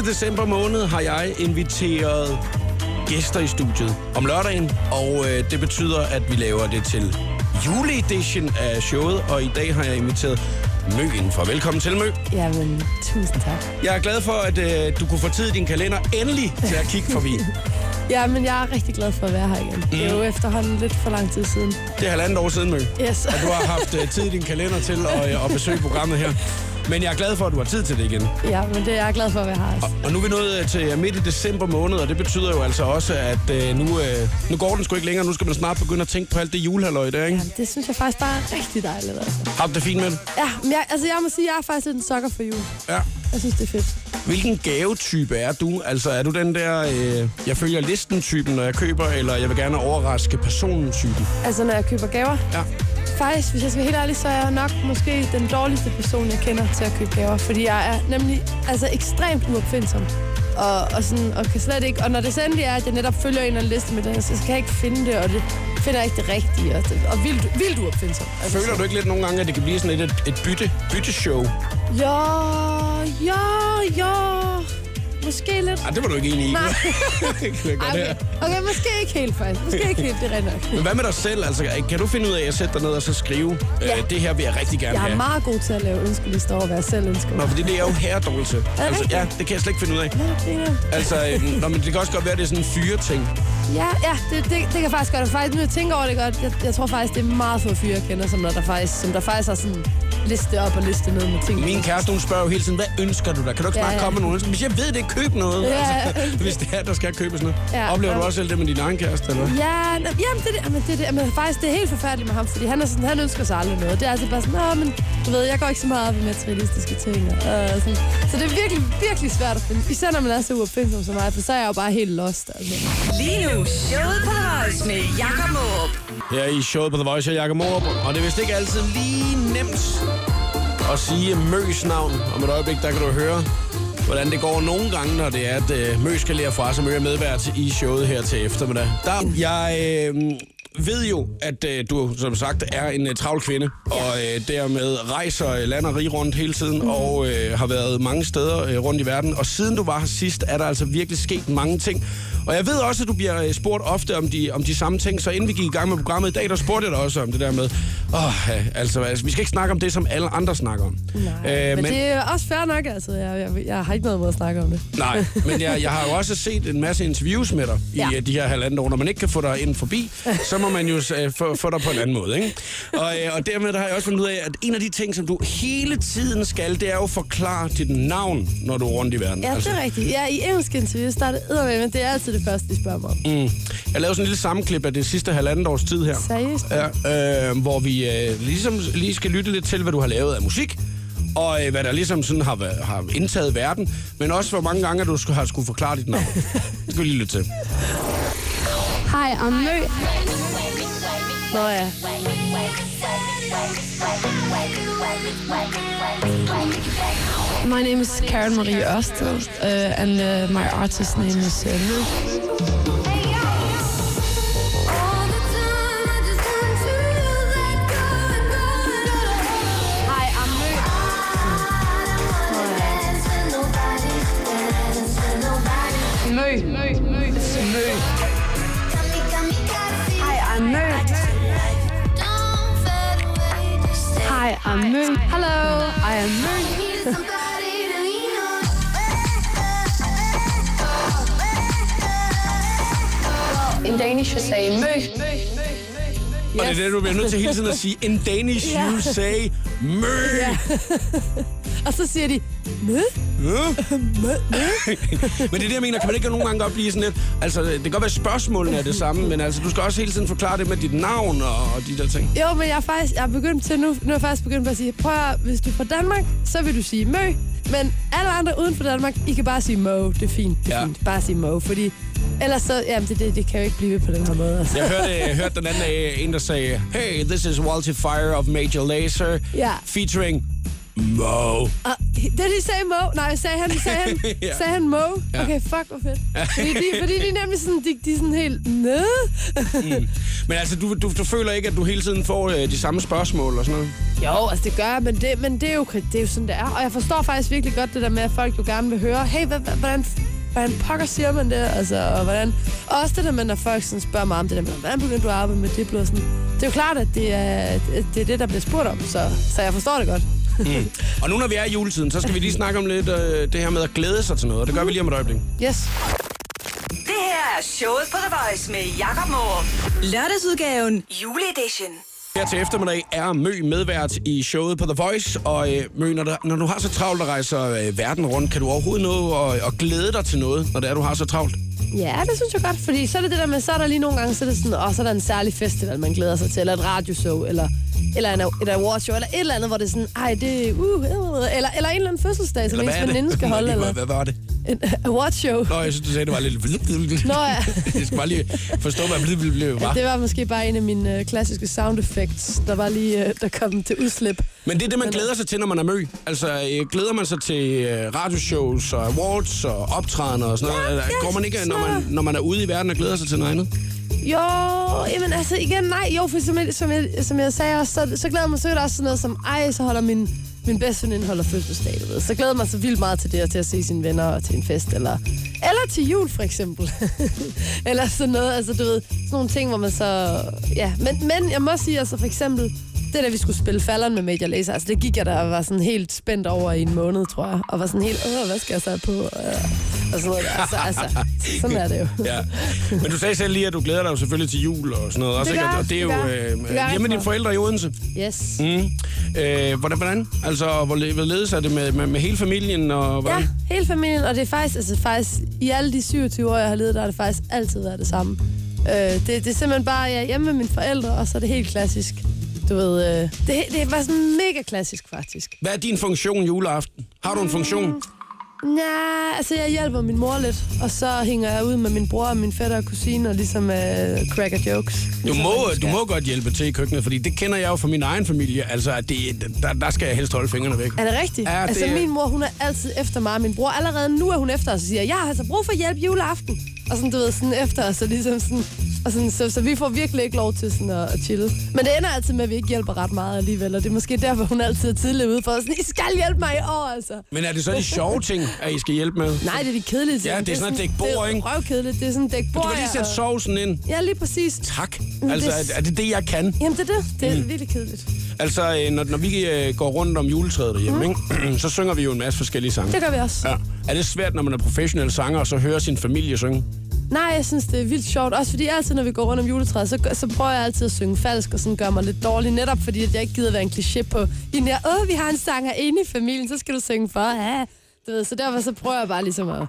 Hele december måned har jeg inviteret gæster i studiet om lørdagen, og øh, det betyder, at vi laver det til juleedition af showet, og i dag har jeg inviteret Mø indenfor. Velkommen til, Mø. Jamen, tusind tak. Jeg er glad for, at øh, du kunne få tid i din kalender endelig til at kigge forbi. Ja, men jeg er rigtig glad for at være her igen. Det er jo efterhånden lidt for lang tid siden. Det er halvandet år siden, Mø. Yes. at du har haft øh, tid i din kalender til at, øh, at besøge programmet her. Men jeg er glad for, at du har tid til det igen. Ja, men det er jeg glad for at være her. Altså. Og nu er vi nået øh, til midt i december måned, og det betyder jo altså også, at øh, nu, øh, nu går den sgu ikke længere. Nu skal man snart begynde at tænke på alt det julehalløj der, ikke? Jamen, det synes jeg faktisk bare er rigtig dejligt. Altså. Har du det fint med det? Ja, men jeg, altså jeg må sige, at jeg er faktisk lidt en sokker for jul. Ja. Jeg synes, det er fedt. Hvilken gavetype er du? Altså er du den der, øh, jeg følger listen-typen, når jeg køber, eller jeg vil gerne overraske personen-typen? Altså, når jeg køber gaver. Ja. Faktisk, hvis jeg skal være helt ærlig, så er jeg nok måske den dårligste person, jeg kender til at købe gaver. Fordi jeg er nemlig altså, ekstremt uopfindsom. Og, og, sådan, og kan slet ikke... Og når det så endelig er, at jeg netop følger en eller anden liste med den, så kan jeg ikke finde det, og det finder jeg ikke det rigtige. Og, det, og vildt, vildt uopfindsom. Altså, Føler du ikke lidt nogle gange, at det kan blive sådan lidt et, et bytte, bytteshow? Ja, ja, ja. Måske lidt. Ah, det var du ikke enig i. Nej. Jeg okay. okay, måske ikke helt faktisk. Måske ikke helt, det er nok. Men hvad med dig selv? Altså, kan du finde ud af at sætte dig ned og så skrive, Ja. øh, det her vil jeg rigtig gerne Jeg er have? meget god til at lave ønskelister over, hvad jeg selv ønsker. Nå, fordi det er jo herredårlig til. Altså, ja, det kan jeg slet ikke finde ud af. Er- Altså, øh, nå, men det kan også godt være, at det er sådan en fyre-ting. Ja, ja, det, det, det kan faktisk godt. Faktisk, nu jeg tænker over det godt, jeg, jeg tror faktisk, det er meget få fyre, jeg kender, som der, der faktisk, som der faktisk har sådan liste op og liste ned med ting. Min kæreste, hun spørger jo hele tiden, hvad ønsker du der? Kan du ikke Ja, bare ja. komme med ønsker? Hvis jeg ved det, køb noget. Ja, altså, hvis det er, der skal købes noget. Ja, Oplever du ja. også selv det med din egen kæreste, eller hvad? Ja, jamen, det, er det, jamen, det, er det, jamen, faktisk, det er helt forfærdeligt med ham, fordi han, er sådan, han ønsker sig aldrig noget. Det er altid bare sådan, Nå, men du ved, jeg går ikke så meget op i materialistiske ting. Og, øh, sådan. Så det er virkelig, virkelig svært at finde. Især når man er så uopfindsom som mig, for så er jeg jo bare helt lost. Altså. Lige nu, showet på The Voice med Jakob Morup. Her i showet på The Voice, jeg er Jakob Morup, og det er vist ikke altid lige nemt at sige Møs navn. Om et øjeblik, der kan du høre, hvordan det går nogle gange, når det er, at øh, Mø skal lære fra sig. Mø er medvært i showet her til eftermiddag. Der, jeg øh, ved jo, at øh, du som sagt er en øh, travl kvinde, og øh, dermed rejser øh, land og rige rundt hele tiden, mm. og øh, har været mange steder øh, rundt i verden. Og siden du var her sidst, er der altså virkelig sket mange ting. Og jeg ved også, at du bliver øh, spurgt ofte om de, om de samme ting, så inden vi gik i gang med programmet i dag, der spurgte jeg dig også om det der med, åh, ja, altså, altså, vi skal ikke snakke om det, som alle andre snakker om. Nej, men, men det er også fair nok, altså. Jeg, jeg, jeg har ikke noget mod at snakke om det. Nej, men jeg, jeg har jo også set en masse interviews med dig i Ja. ja. de her halvandet år. Når man ikke kan få dig ind forbi, så må man jo uh, få, få dig på en anden måde. Ikke? Og, uh, og dermed der har jeg også fundet ud af, at en af de ting, som du hele tiden skal, det er jo at forklare dit navn, når du er rundt i verden. Ja, det er rigtigt. Ja, i der er det eddermame, men det er altid det første, de spørger mig om. Mm. Jeg lavede sådan en lille sammenklip af det sidste halvandet års tid her. Seriøst? Ja, øh, hvor vi øh, ligesom lige skal lytte lidt til, hvad du har lavet af musik. Og øh, hvad der ligesom sådan har, været- har indtaget verden. Men også hvor mange gange, du har skulle forklare dit navn. Det skal vi lige lytte til. Hej, I'm. Nå ja. My name is Karen Marie Ørsted, uh, and uh, my artist name is uh, det er det, du bliver nødt til hele tiden at sige. In Danish, Ja. you say mø. Ja. Og så siger de, Mø? Mø? Mø? Men det er det, jeg mener. Kan man ikke nogle gange godt blive sådan lidt... Altså, det kan godt være, at spørgsmålene er det samme, men altså, du skal også hele tiden forklare det med dit navn og, og de der ting. Jo, men jeg er faktisk, jeg er begyndt til nu, nu er jeg faktisk begyndt at sige, prøv at, hvis du er fra Danmark, så vil du sige Mø, men alle andre uden for Danmark, I kan bare sige Mo, det er fint, det er Ja. fint, bare sige Mo, fordi ellers så, jamen det, det, det kan jo ikke blive på den her måde. Altså. Jeg hørte, jeg hørte den anden dag en, der sagde, Hey, this is Walter Fire of Major Lazer, Ja. featuring Wow. Og det de sagde Mo. Nej, sagde han, sagde han, Ja. sagde han Mo. Ja. Okay, fuck, hvor fedt. Fordi de, fordi de er nemlig sådan, de, de er sådan helt, Nå? Men altså, du, du, du føler ikke, at du hele tiden får øh, de samme spørgsmål og sådan noget? Jo, altså det gør jeg, men, det, men det, er jo, det er jo sådan, det er. Og jeg forstår faktisk virkelig godt det der med, at folk jo gerne vil høre, hey, hvordan, hvordan pokker siger man det? Altså, og, hvordan, og også det der med, når folk sådan spørger mig om det der med, hvordan begyndte du at arbejde med det? Blod, sådan, det er jo klart, at det er, det er det, der bliver spurgt om, så, så jeg forstår det godt. Og nu når vi er i juletiden, så skal vi lige snakke om lidt øh, det her med at glæde sig til noget. Og det gør vi lige om et øjeblik. Yes. Det her er showet på The Voice med Jakob Morup. Lørdagsudgaven Juleedition. Her til eftermiddag er Mø medvært i showet på The Voice. Og øh, Mø, når, der, når du har så travlt at rejse øh, verden rundt, kan du overhovedet nå at, at glæde dig til noget, når det er, du har så travlt? Ja, det synes jeg godt, fordi så er det det der med, så er der lige nogle gange, så er det sådan, åh, så er der en særlig festival, man glæder sig til, eller et radioshow, eller, eller en, et awardshow, eller et eller andet, hvor det er sådan, ej, det uh, uh, eller, eller en eller anden fødselsdag, som ens veninde skal holde, eller Hvad var det? en awardshow. Nå, jeg synes, du sagde, det var lidt... Nå ja. jeg skal bare lige forstå, hvad blid, blid var. Det var måske bare en af mine øh, klassiske sound effects, der var lige, øh, der kom til udslip. Men det er det, man glæder sig til, når man er mø. Altså, øh, glæder man sig til øh, radioshows og awards og optrædener og sådan noget? Ja, Går man ikke, når man, når man er ude i verden og glæder sig til noget andet? Jo, jamen altså igen, nej, jo, for som jeg, som jeg, som jeg sagde også, så, så glæder man sig også sådan noget som, ej, så holder min, min bedste veninde holder fødselsdag, du ved. Så glæder man sig vildt meget til det, og til at se sine venner og til en fest, eller, eller til jul for eksempel. eller sådan noget, altså du ved, sådan nogle ting, hvor man så, ja. Men, men jeg må sige, altså for eksempel, det der, vi skulle spille falderen med Major Lazer, altså det gik jeg der og var sådan helt spændt over i en måned, tror jeg. Og var sådan helt, åh, hvad skal jeg så på? Øh, og sådan noget. Altså, altså, sådan er det jo. Ja. Men du sagde selv lige, at du glæder dig jo selvfølgelig til jul og sådan noget. Også, Det gør Og det er jo øh, hjemme med dine for. forældre i Odense. Yes. Mm. Øh, hvordan, hvordan? Altså, hvor hvorledes er det med, med, med hele familien? Og hvordan? Ja, hele familien, og det er faktisk, altså faktisk, i alle de 27 år, jeg har levet, der har det faktisk altid været det samme. Øh, det, det er simpelthen bare, jeg er hjemme med mine forældre, og så er det helt klassisk. Du ved, øh, det, det var sådan mega klassisk, faktisk. Hvad er din funktion juleaften? Har du en funktion? Nej, altså jeg hjælper min mor lidt, og så hænger jeg ud med min bror og min fætter og kusine, og ligesom øh, cracker jokes. Du Ligesom må, man du må godt hjælpe til i køkkenet, fordi det kender jeg jo fra min egen familie. Altså, at det, der, der skal jeg helst holde fingrene væk. Er det rigtigt? Ja, det altså er- min mor, hun er altid efter mig. Min bror, allerede nu er hun efter os og siger, jeg har altså brug for hjælp juleaften. Og sådan, du ved, sådan efter os, og ligesom sådan, og sådan, så, så, vi får virkelig ikke lov til sådan at, at chille. Men det ender altid med, at vi ikke hjælper ret meget alligevel, og det er måske derfor, hun altid er tidligt ude for sådan, I skal hjælpe mig i år, altså. Men er det så de sjove ting, at I skal hjælpe med? Nej, det er de kedelige ting. Ja, det er sådan et dæk bord, Det ikke? er røvkedeligt, det er sådan et dæk Du bord. kan lige sætte sovsen ind. Ja, lige præcis. Tak. Men Altså, det- er, det det, jeg kan? Jamen, det er det. Det er Mm. mm. virkelig kedeligt. Altså, øh, når, når vi øh, går rundt om juletræet derhjemme, ikke? så synger vi jo en masse forskellige sange. Det gør vi også. Ja. Er det svært, når man er professionel sanger, og så hører sin familie synge? Nej, jeg synes, det er vildt sjovt. Også fordi altid, når vi går rundt om juletræet, så, så prøver jeg altid at synge falsk, og sådan gør mig lidt dårlig. Netop fordi, at jeg ikke gider være en kliché på i den der, åh, vi har en sanger inde i familien, så skal du synge for. Ja. Du ved, så derfor så prøver jeg bare ligesom at,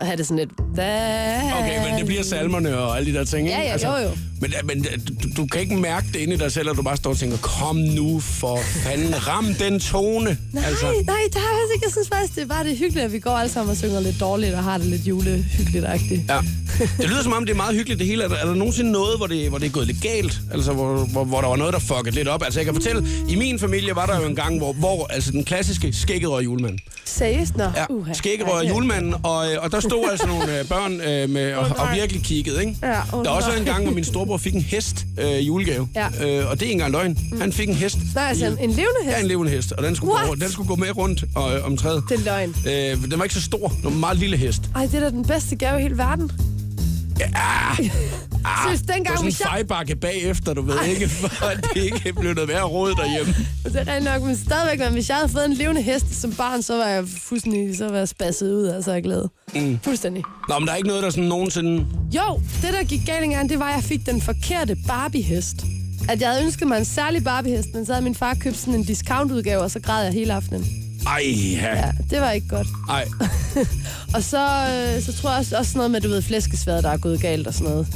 at have det sådan lidt... Okay, men det bliver salmerne og alle de der ting, ikke? Altså, Ja, ja, jo, jo. Men, men du, du kan ikke mærke det inde i dig selv, at du bare står og tænker, kom nu for fanden, ram den tone. Nej, altså. nej, der er faktisk ikke. Jeg synes faktisk, det er bare det hyggeligt, at vi går alle sammen og synger lidt dårligt og har det lidt julehyggeligt-agtigt. Ja. Det lyder som om, det er meget hyggeligt det hele. Er der, er der nogensinde noget, hvor det, hvor det er gået lidt galt? Altså, hvor, hvor, hvor der var noget, der fuckede lidt op? Altså, jeg kan fortælle, i min familie var der jo en gang, hvor, hvor altså, den klassiske skæggerøg julemand. Seriøst? Nå, Ja, det- julemanden, og, øh, og der stod altså nogle øh, børn øh, med, og, og virkelig kiggede, ikke? Ja, der er også en gang, hvor min storebror fik en hest øh, julegave. Ja. Øh, og det er ikke engang løgn. Han fik en hest. Nej, altså en, en levende hest. Ja, en levende hest, og den skulle, What? gå, den skulle gå med rundt og, øh, om træet. Det er løgn. Øh, den var ikke så stor. Det var en meget lille hest. Ej, det er da den bedste gave i hele verden. Ja, ah, Synes, det var dengang, sådan en fejbakke bagefter, du ved ikke, for at det ikke blev noget værre råd derhjemme. Det er rent nok, men stadigvæk, men hvis jeg havde fået en levende hest som barn, så var jeg fuldstændig, så var jeg spasset ud, altså jeg glæde. Mm. Fuldstændig. Nå, men der er ikke noget, der sådan nogensinde... Jo, det der gik galt engang, det var, at jeg fik den forkerte Barbie-hest. At jeg havde ønsket mig en særlig Barbie-hest, men så havde min far købt sådan en discount-udgave, og så græd jeg hele aftenen. Ej, ja. Ja, det var ikke godt. Ej. Og så, øh, så tror jeg også, også noget med, du ved, flæskesværet, der er gået galt og sådan noget.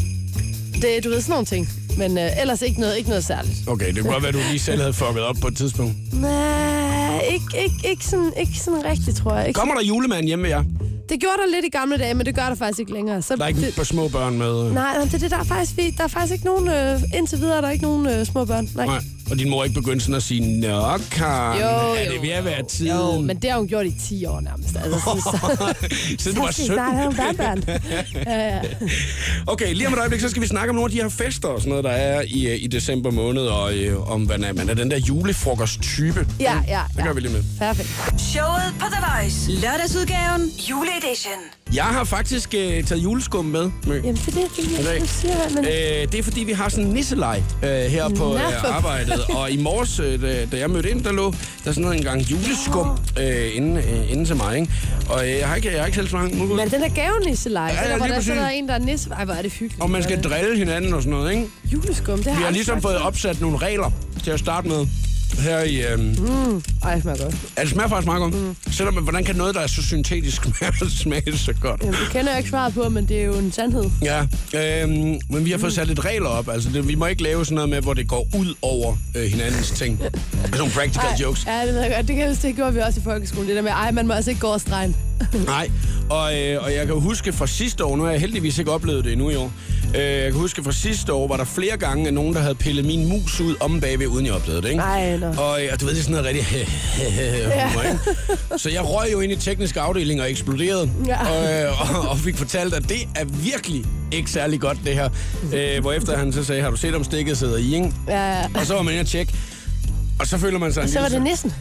Det, du ved, sådan nogle ting. Men øh, ellers ikke noget, ikke noget særligt. Okay, det kunne godt være, at du lige selv havde fucket op på et tidspunkt. Nej, ikke, ikke, ikke, sådan, ikke sådan rigtigt, tror jeg. Ikke Kommer der julemand hjemme ved jer? Det gjorde der lidt i gamle dage, men det gør der faktisk ikke længere. Så Der er ikke det, det... små børn med? øh. nej, nej, det, det, der, er faktisk, der er faktisk ikke nogen, øh, indtil videre er der ikke nogen øh, små børn. Nej. Nej. Og din mor ikke begyndte sådan at sige, Nå, Karen, Jo, er jo, det ved at være Jo, tiden? men det har hun gjort i 10 år nærmest. Altså, sådan, så, Siden du var så skal 17. I snart børnebørn. Ja, ja. Okay, lige om et øjeblik, så skal vi snakke om nogle af de her fester og sådan noget, der er i, øh, i december måned, og øh, om er, man er den der julefrokost-type. Ja, ja, Det gør ja. vi lige med. Perfekt. Showet på The Voice. Lørdagsudgaven. Juleedition. Jeg har faktisk øh, taget juleskum med. Mø. Jamen, det er det, jeg, du siger, men... Øh, det er fordi, vi har sådan en nisselej øh, her på øh, arbejdet. Og i morges, øh, da, da jeg mødte ind, der lå der sådan noget en gang juleskum øh, inden, øh, inden til mig. Ikke? Og øh, jeg, har ikke, jeg har ikke selv så langt Men den der gavenisseleje, Ja, ja, hvor der så præcis. er en, der er nisse... Ej, hvor er det hyggeligt. Og man skal drille hinanden og sådan noget, ikke? Juleskum, det har Vi har ligesom fået opsat nogle regler til at starte med. Her i... Øh, Ej, det smager godt. Ja, det smager faktisk meget godt. Mm. Selvom, hvordan kan noget, der er så syntetisk, smage, så godt? Jamen, det kender jeg ikke svaret på, men det er jo en sandhed. Ja, øhm, men vi har fået sat lidt regler op. Altså, det, vi må ikke lave sådan noget med, hvor det går ud over øh, hinandens ting. Sådan nogle practical Ej, jokes. Ja, det ved jeg godt. Det, kan det gjorde vi også i folkeskolen. Det der med, ej, man må altså ikke gå over stregen. Nej, og, øh, og jeg kan huske fra sidste år, nu har jeg heldigvis ikke oplevet det endnu i år, øh, jeg kan huske fra sidste år, var der flere gange nogen, der havde pillet min mus ud om bagved, uden jeg opdagede det, ikke? Ej. Og, øh, og du ved, det er sådan noget rigtig humor, ikke? Så jeg røg jo ind i teknisk afdeling og eksploderede, Ja. og, øh, og, og fik fortalt, at det er virkelig ikke særlig godt, det her. Øh, hvorefter han så sagde, har du set, om stikket sidder i, ikke? Ja, Og så var man inde og tjekke. Og så føler man sig en så var det nissen.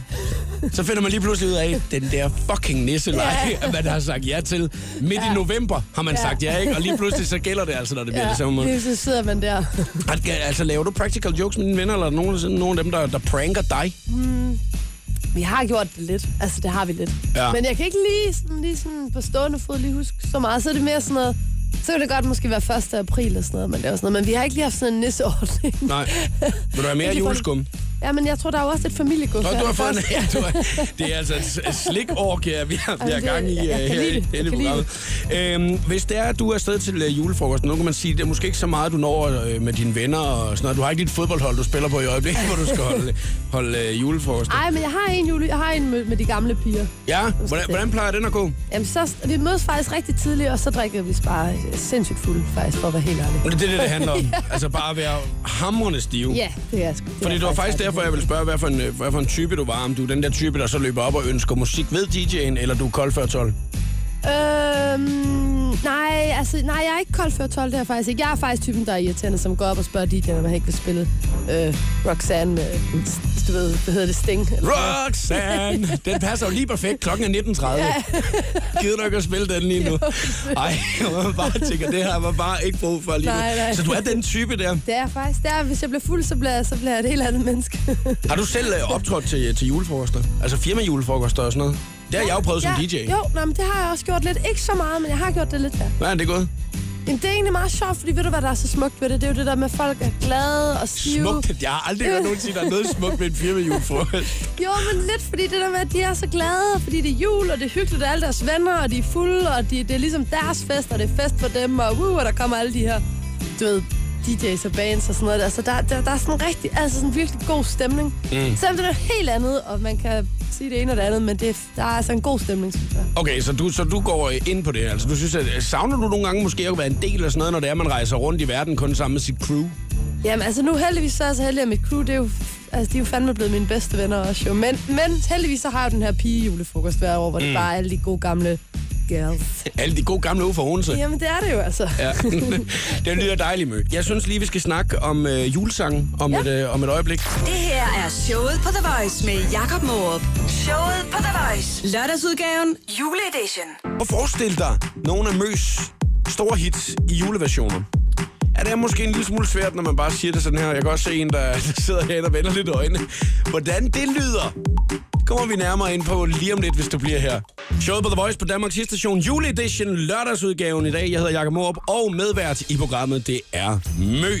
så finder man lige pludselig ud af, den der fucking nisselej, ja. man har sagt ja til. Midt ja. i november har man Ja. sagt ja, ikke? Og lige pludselig så gælder det altså, når det bliver Ja, det samme måde. så sidder man der. Altså, laver du practical jokes med dine venner, eller er der nogen, nogen af dem, der, der pranker dig? Vi har gjort det lidt. Altså, det har vi lidt. Ja. Men jeg kan ikke lige sådan, lige sådan på stående fod lige huske så meget. Så er det mere sådan noget... Så kan det godt måske være 1. april eller sådan noget, men det er sådan noget. Men vi har ikke lige haft sådan en nisseordning. Nej. Vil du have mere juleskum? Ja, men jeg tror, der er jo også et familiegods. Nå, du har fået en, ja, du har, det er altså et, slikorgie, vi har, vi har gang i kan her i denne. Øhm, hvis det er, at du er afsted til øh, julefrokosten, nu kan man sige, det er måske ikke så meget, du når øh, med dine venner og sådan noget. Du har ikke dit fodboldhold, du spiller på i øjeblikket, hvor du skal holde, holde øh, julefrokost. Ej, men jeg har en jule. Jeg har en med, med de gamle piger. Ja, hvordan, hvordan plejer den at gå? Jamen, så, vi mødes faktisk rigtig tidligt, og så drikker vi bare sindssygt fuld, faktisk, for at være helt ærlig. Det er det, det handler om. Altså bare at være hamrende stiv. Ja, det er sgu. Fordi det var faktisk derfor, jeg vil spørge, hvad for, en, øh, hvad for en type du var. Om du er den der type, der så løber op og ønsker musik ved DJ'en, eller du er kold før 12. Øhm, nej, altså, nej, jeg er ikke kold før 12, det er jeg faktisk ikke. Jeg er faktisk typen, der er irriterende, som går op og spørger DJ'en, om han ikke vil spille øh, Roxanne med, du ved, hvad hedder det, Sting? Eller. Roxanne! Den passer jo lige perfekt. Klokken er 19.30. Gider du ikke at spille den lige nu? Ej, jeg bare tænker, det har man bare ikke brug for lige nu. Nej, nej. Så du er den type der. Det er faktisk. Det er, hvis jeg bliver fuld, så bliver, jeg- så bliver jeg et helt andet menneske. Har du selv øh, optrådt til, til julefrokoster? Altså firma-julefrokoster og sådan noget? Det har jeg jo prøvet som DJ. Jo, nej, men det har jeg også gjort lidt. Ikke så meget, men jeg har gjort det lidt, ja. Hvad er det gået? Jamen, det er egentlig meget sjovt, fordi ved du, hvad der er så smukt ved det? Det er jo det der med, at folk er glade og stive. Smukt. Jeg har aldrig hørt nogen sige, at der er noget smukt ved en firma-julefrokost. Jo, men lidt fordi det der med, at de er så glade, fordi det er jul, og det er hyggeligt, og alle deres venner, og de er fulde, og de, det er ligesom deres fest, og det er fest for dem, og, uh, og der kommer alle de her, du ved, DJ's og bands og sådan noget. Altså, der, der, der er sådan rigtig, altså sådan virkelig god stemning. Mm. Selvom det er noget helt andet, og man kan sige det ene og det andet, men det, er- der er altså en god stemning, synes jeg. Okay, så du, så du går ind på det. Altså, du synes, at, savner du nogle gange måske at være en del af sådan noget, når det er, man rejser rundt i verden kun sammen med sit crew? Jamen, altså nu heldigvis så er jeg så heldig, at mit crew, det er jo, altså, de er jo fandme blevet mine bedste venner også jo. Men, men heldigvis så har jeg jo den her pige julefrokost hver år, hvor det bare er alle de gode gamle girls. Alle de gode gamle ude for Hornse. Jamen, det er det jo altså. Ja. det lyder dejligt, Mø. Jeg synes lige, vi skal snakke om øh, julesangen om, ja. et, øh, om et øjeblik. Det her er showet på The Voice med Jakob Morup. Showet på The Voice. Lørdagsudgaven. Juleedition. Og forestil dig nogle af Møs store hits i juleversioner. Ja, det er måske en lille smule svært, når man bare siger det sådan her. Jeg kan også se en, der, der sidder her og vender lidt øjne. Hvordan det lyder, kommer vi nærmere ind på lige om lidt, hvis du bliver her. Showet på The Voice på Danmarks station juleedition, lørdagsudgaven i dag. Jeg hedder Jakob Morup, og medvært i programmet, det er Mø.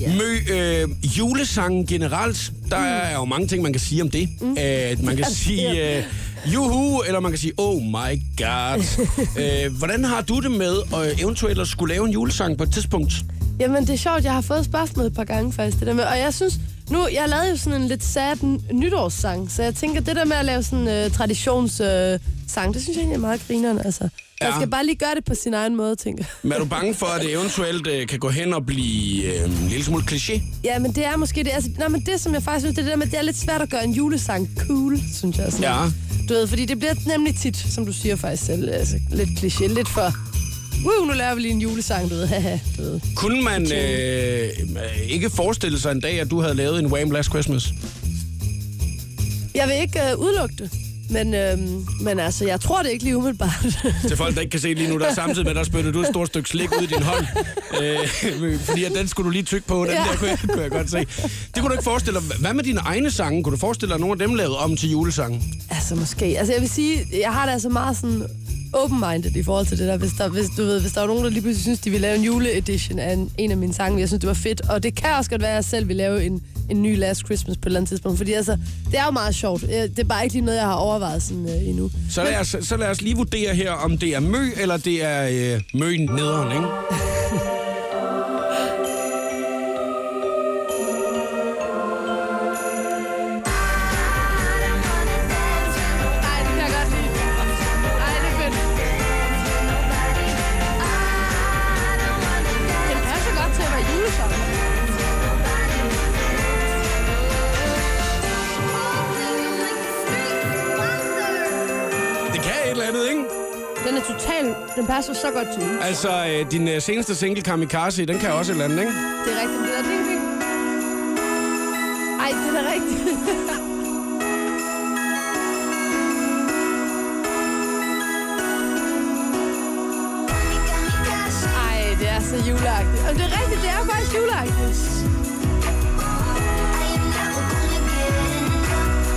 Yeah. Mø, øh, julesangen generelt, der er jo mange ting, man kan sige om det. Mm. Uh, man kan sige... Øh, Juhu, eller man kan sige, oh my god. øh, hvordan har du det med at eventuelt at skulle lave en julesang på et tidspunkt? Jamen, det er sjovt, jeg har fået spørgsmålet et par gange faktisk, det der med, og jeg synes, Nu, jeg lavede jo sådan en lidt sad nytårssang, så jeg tænker, det der med at lave sådan en uh, traditionssang, uh, det synes jeg egentlig er meget grinerende, altså. Ja. Man skal bare lige gøre det på sin egen måde, tænker. Men er du bange for, at det eventuelt uh, kan gå hen og blive uh, en lille smule kliché? Ja, men det er måske det. Altså, nej, men det, som jeg faktisk synes, det er det der med, det er lidt svært at gøre en julesang cool, synes jeg. Sådan. Ja. Du ved, fordi det bliver nemlig tit, som du siger faktisk selv, altså, lidt kliché, lidt for... Woo, nu laver vi lige en julesang, du ved. Haha, du ved. Kunne man øh, ikke forestille sig en dag, at du havde lavet en Wham! Last Christmas? Jeg vil ikke øh, udelukke det. Men, øhm, men altså, jeg tror det ikke lige umiddelbart. Til folk, der ikke kan se lige nu, der samtidig med, der spyttede du et stort stykke slik ud i din hånd. Øh, fordi at den skulle du lige tykke på, den ja. der kunne jeg, kunne jeg godt se. Det kunne du ikke forestille dig. Hvad med dine egne sange? Kunne du forestille dig, nogle af dem lavet om til julesange? altså, måske. Altså, jeg vil sige, jeg har det altså meget sådan open-minded i forhold til det der. Hvis der, hvis, du ved, hvis der var nogen, der lige pludselig synes, de vil lave en juleedition af en, en af mine sange, jeg synes, det var fedt. Og det kan også godt være, at jeg selv vil lave en, en ny Last Christmas på et eller andet tidspunkt. Fordi altså, det er jo meget sjovt. Øh, det er bare ikke lige noget, jeg har overvejet sådan øh, endnu. Så lad, os, så lad os lige vurdere her, om det er mø, eller det er øh, møen nederen, ikke? Passer så godt til. Altså, øh, din øh, seneste single, Kamikaze, den kan også et eller andet, ikke? Det er rigtigt. Det er ding, ding. Ej, det er rigtigt. Ej, det er så juleagtigt. Og det er rigtigt, det er faktisk juleagtigt.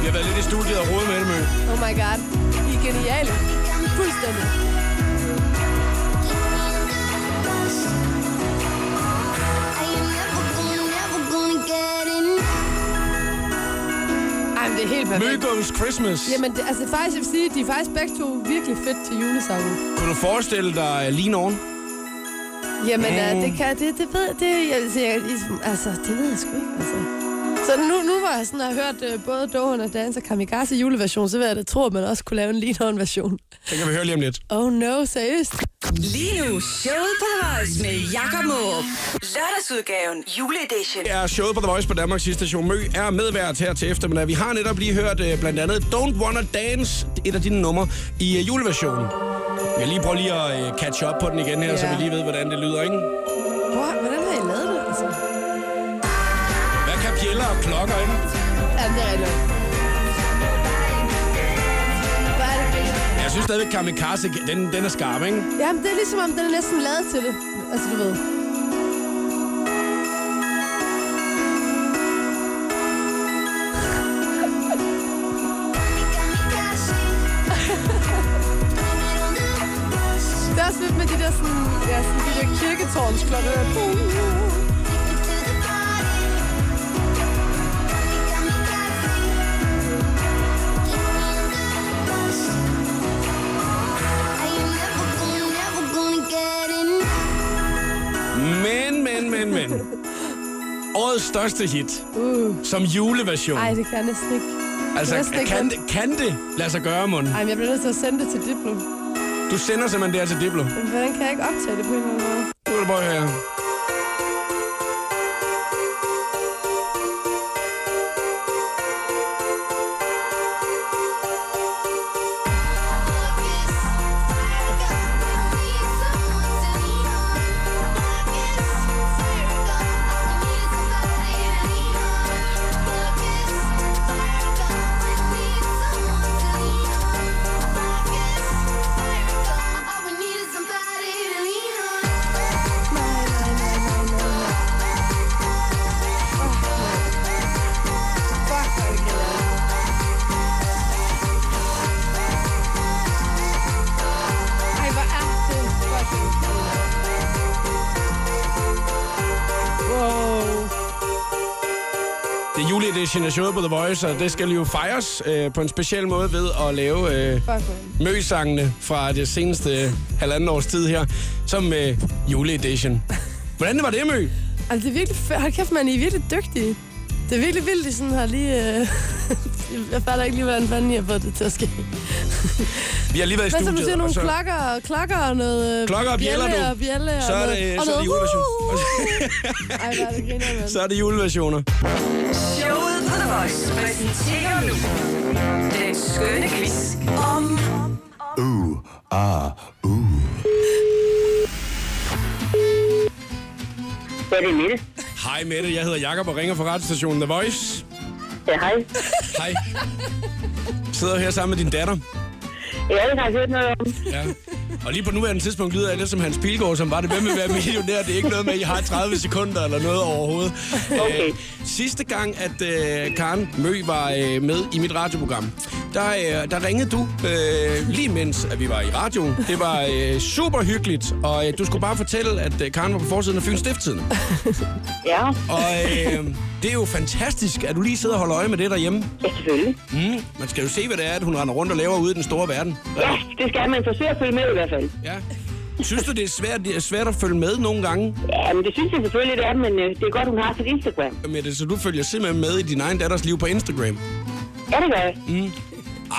Vi har været lidt i studiet og rodet med det, mø. Oh my god. I er geniale. Fuldstændig. Det er helt perfekt. Mø goes Christmas. Jamen, det, altså faktisk, jeg vil sige, de er faktisk begge to virkelig fedt til julesangen. Kunne du forestille dig Lean On? Jamen, mm. uh, det kan, det, det ved, det, jeg, altså, det ved jeg sgu ikke, altså. Så nu, nu hvor jeg sådan har hørt uh, både Dohan og Dance og Kamikaze juleversion, så vil jeg da tro, at man også kunne lave en Lean version. Det kan vi høre lige om lidt. Oh no, seriøst? Lige nu, showet på The Voice med Jakob Måb. Lørdagsudgaven, juleedition. Det er showet på The Voice på Danmarks sidste station. Mø er medvært her til eftermiddag. Vi har netop lige hørt uh, blandt andet Don't Wanna Dance, et af dine numre, i uh, juleversionen. Jeg lige prøver lige at uh, catch up på den igen her, Ja. så vi lige ved, hvordan det lyder, ikke? Hvor, hvordan klokker, ikke? Ja, det er rigtigt. Jeg synes stadigvæk, Kamikaze, den, den er skarp, ikke? Jamen, det er ligesom om, den er næsten lavet til det. Altså, du ved. Det er også lidt med de der, sådan, ja, sådan de der kirketårnsklokker. Største hit. Uh. Som juleversion. Ej, det kan jeg næsten ikke. altså, næsten ikke kan, det, kan det lade sig gøre, Mon? Ej, men jeg bliver nødt til at sende det til Diplo. Du sender simpelthen det her til Diplo. Men hvordan kan jeg ikke optage det på en eller anden måde? Nu er det bare her. Af showet på The Voice, og det skal jo fejres øh, på en speciel måde ved at lave øh, møsangene fra det seneste halvanden års tid her, som øh, juleedition. Hvordan var det, Mø? Altså, det er virkelig. Hold kæft, man, I er virkelig dygtige. Det er virkelig vildt, de sådan har lige... Øh, jeg fatter ikke lige, hvordan fanden I har fået det til at ske. Vi har lige været i Hvad så, studiet. du siger og nogle så- klokker, og- klokker og noget... øh, Klokker og bjæller, bjælle du. Og bjælle og Så er noget, det, og så er det noget- juleversion. Ej, hvor er det griner. Så er det juleversioner. Voice præsenterer nu den skønne quiz om Ja, det er Mette. Hej Mette, jeg hedder Jakob og ringer fra radiostationen The Voice. Ja, hej. Hej. Sidder her sammen med din datter. Ja, det har jeg hørt noget om. Ja. Og lige på nuværende tidspunkt lyder jeg lidt som Hans Pilgaard, som var det. Hvem vil være millionær? Det er ikke noget med, at I har 30 sekunder eller noget overhovedet. Okay. Øh, sidste gang, at øh, Karen Mø var øh, med i mit radioprogram, der, øh, der ringede du øh, lige mens, at vi var i radioen. Det var øh, super hyggeligt, og øh, du skulle bare fortælle, at øh, Karen var på forsiden af Fyns Stifttiden. Ja, Og øh, det er jo fantastisk, at du lige sidder og holder øje med det derhjemme. ja selvfølgelig. Mm, man skal jo se, hvad det er, at hun render rundt og laver ude i den store verden. Ja, det skal man forsøge at følge med i hvert fald. Ja. Synes du, det er svært, det er svært at følge med nogle gange Ja, men det synes jeg selvfølgelig, det er, men øh, det er godt, hun har sit Instagram. med det, så du følger simpelthen med i din egen datters liv på Instagram? Ja, det gør jeg.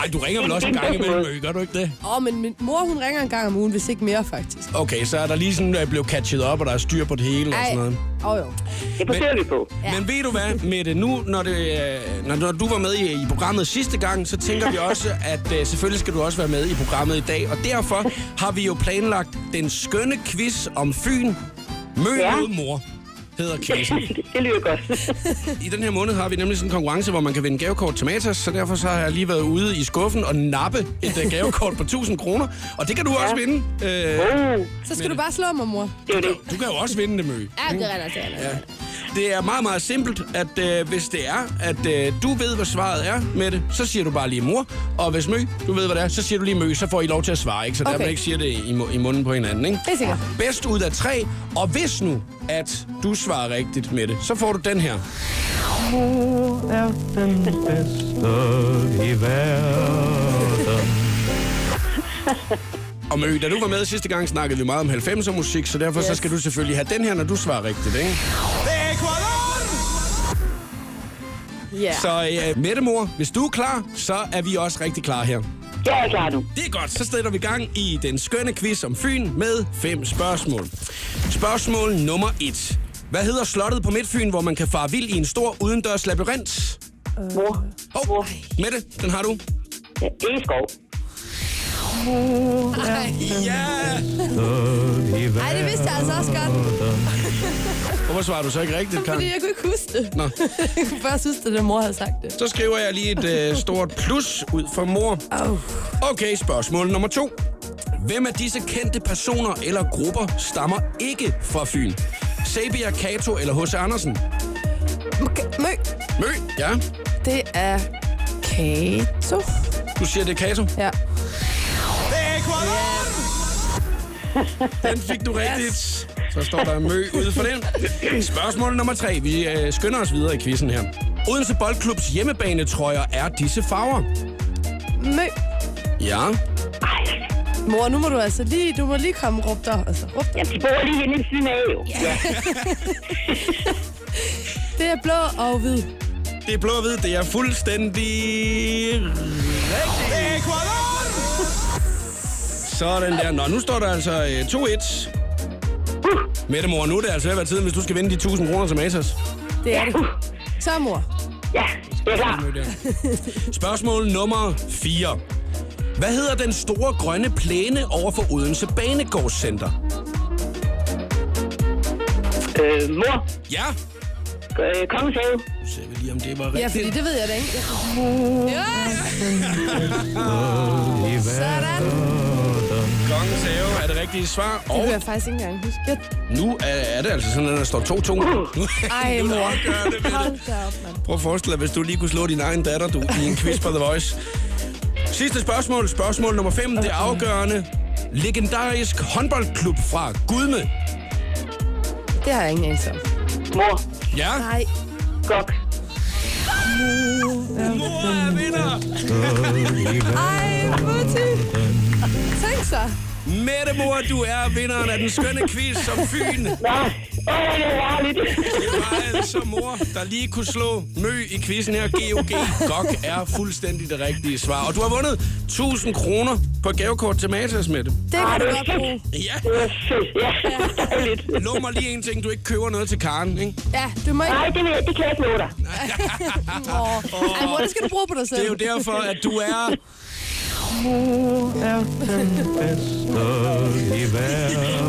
Ej, du ringer vel også en gang imellem, gør du ikke det? Åh, oh, men min mor, hun ringer en gang om ugen, hvis ikke mere, faktisk. Okay, så er der lige sådan, at blevet catchet op, og der er styr på det hele og sådan noget. Åh oh, jo. Det forsøger vi på. Ja. Men ved du hvad, Mette, nu når, det, øh, når, når du var med i, i programmet sidste gang, så tænker vi også, at øh, selvfølgelig skal du også være med i programmet i dag. Og derfor har vi jo planlagt den skønne quiz om Fyn. Mø Ja. mod mor hedder quizzen. det, lyder godt. I den her måned har vi nemlig sådan en konkurrence, hvor man kan vinde gavekort til Matas, så derfor så har jeg lige været ude i skuffen og nappe et uh, gavekort på 1000 kroner. Og det kan du ja. også vinde. Uh, Oh, Så skal du bare slå mig, mor. det er det. du kan jo også vinde det, Mø. Ja, det er rigtigt. Ja. Det er meget, meget simpelt, at øh, hvis det er, at øh, du ved, hvad svaret er med det, så siger du bare lige mor. Og hvis Mø, du ved, hvad det er, så siger du lige Mø, så får I lov til at svare, ikke? Så okay. der man ikke siger det i, i munden på hinanden, ikke? Det er sikkert. Bedst ud af tre, og hvis nu, at du svarer rigtigt med det, så får du den her. er den bedste i verden. Og Mø, da du var med sidste gang, snakkede vi meget om 90'er musik, så derfor yes. så skal du selvfølgelig have den her, når du svarer rigtigt, ikke? Ja. Så øh, Mette mor, hvis du er klar, så er vi også rigtig klar her. Jeg er klar nu. Det er godt, så sætter vi gang i den skønne quiz om Fyn med fem spørgsmål. Spørgsmål nummer et. Hvad hedder slottet på Midtfyn, hvor man kan fare vild i en stor udendørs labyrint? Mor. Hov, Mor. Mette, den har du. Ja, Egeskov. Ja! Ej, det vidste jeg altså også godt, Hvorfor svarer du så ikke rigtigt, Karen? fordi jeg kunne ikke huske det. Nå. Jeg kunne bare synes, at mor havde sagt det. Så skriver jeg lige et øh, stort plus ud for mor. Oh. Okay, spørgsmål nummer to. Hvem af disse kendte personer eller grupper stammer ikke fra Fyn? Sabia, Kato eller H.C. Andersen? Mø, Mø, ja. det er Kato. Du siger, det er Kato. Ja. Den fik du rigtigt. Så står der mø ude for den. Spørgsmål nummer tre. Vi øh, skynder os videre i quizzen her. Odense Boldklubs hjemmebanetrøjer er disse farver. Mø. Ja. Mor, nu må du altså lige, du må lige komme og råbe dig. Altså, råb dig. De bor lige henne i siden af, jo. Ja. Det er blå og hvid. Det er blå og hvid. Det er fuldstændig rigtigt. Sådan der. Nå, nu står der altså øh, 2-1. Mette mor, nu er det altså ved at være tiden, hvis du skal vinde de 1000 kroner til Matas. Det er det. Så, mor. ja, jeg er klar. Spørgsmål nummer 4. Hvad hedder den store grønne plæne over for Odense Banegårdscenter? Øh, mor. Ja. Øh, Kongens Have. Nu ser vi lige, om det var rigtigt. Ja, fordi det ved jeg da ikke. Ja. Sådan. Kongens have er det rigtige svar. Det Og kunne jeg faktisk ikke engang huske. Jeg... nu er, er det altså sådan, at der står 2-2. Nu, Ej, det mor. afgørende, Mette. Hold da op, mand. Prøv at forestille dig, hvis du lige kunne slå din egen datter du, i en quiz på The Voice. Sidste spørgsmål, spørgsmål nummer 5. Det afgørende. Legendarisk håndboldklub fra Gudme. Det har jeg ingen anelse om. Mor. Ja, Nej. Gok. mor er vinder. Ej, Mutti. Tænk så. Mette Mor, du er vinderen af den skønne quiz som Fyn. Nå, åh, det er herligt. Det var altså mor, der lige kunne slå mø i quizzen her. GOG. GOG er fuldstændig det rigtige svar. Og du har vundet 1000 kroner på gavekort til Matas, Mette. Det kan Ah, du det er godt bruge. Ja, Det er fedt. Ja, dejligt. lov mig lige en ting. Du ikke køber noget til Karen, ikke? Ja, du må ikke... Nej, det, det kan jeg ikke love dig. Åh, Ej, mor, det skal du bruge på dig selv. Det er jo derfor, at du er... Mor er den bedste i verden.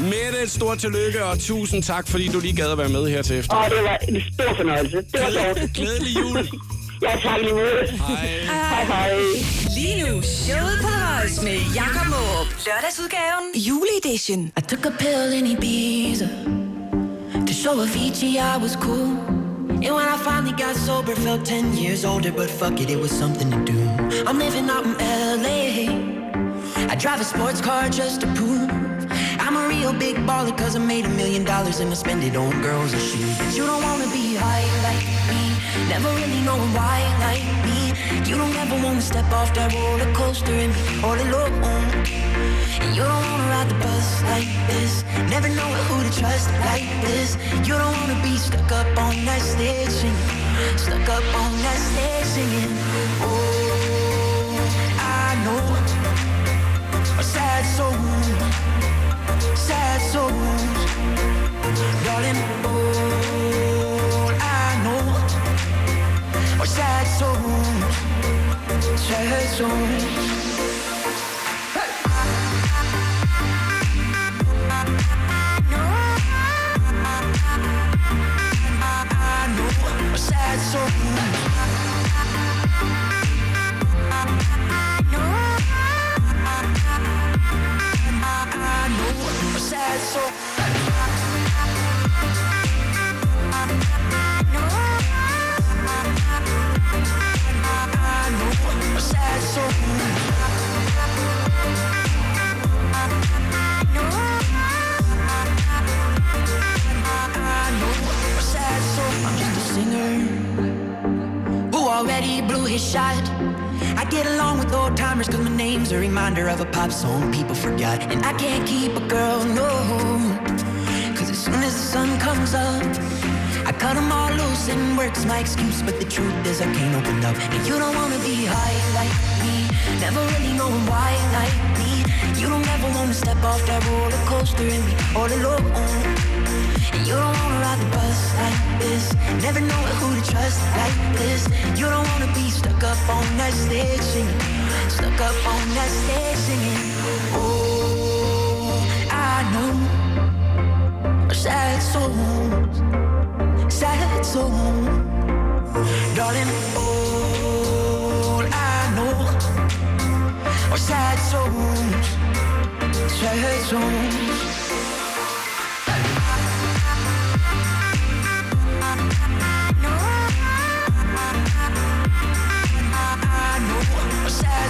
Mette, et stort tillykke, og tusind tak, fordi du lige gad at være med her til efter. Og det var en stor fornøjelse. Det var sjovt. Glædelig jul. Ja, tak lige måde. Hej. Hej, hej. Lige nu, showet på The Voice med Jakob Måb. Lørdagsudgaven, juleedition. I took a pill in Ibiza to show Avicii I was cool. And when I finally got sober, felt 10 years older, but fuck it, it was something to do. I'm living out in LA. I drive a sports car just to prove I'm a real big baller, cause I made a million dollars and I spend it on girls and shoes. But you don't wanna be high like never really knowing why like me. You don't ever wanna step off that roller coaster and be all alone. And you don't wanna ride the bus like this. Never know who to trust like this. You don't wanna be stuck up on that stage singing. Stuck up on that stage singing. Oh, I know. A sad soul. Sad souls. Darling, Are sad souls. Sad souls. Shot. I get along with old timers cause my name's a reminder of a pop song people forgot. And I can't keep a girl, no. Cause as soon as the sun comes up, I cut them all loose and work's my excuse. But the truth is, I can't open up. And you don't wanna be high like me, never really knowing why like me. You don't ever wanna step off that roller coaster and be all alone. And you don't wanna ride the bus like this. Never know who to trust like this. You don't wanna be stuck up on that stage singing. Stuck up on that stage singing. Oh, I know. Sad souls. Sad souls. Darling, all I know are sad souls. Sad souls.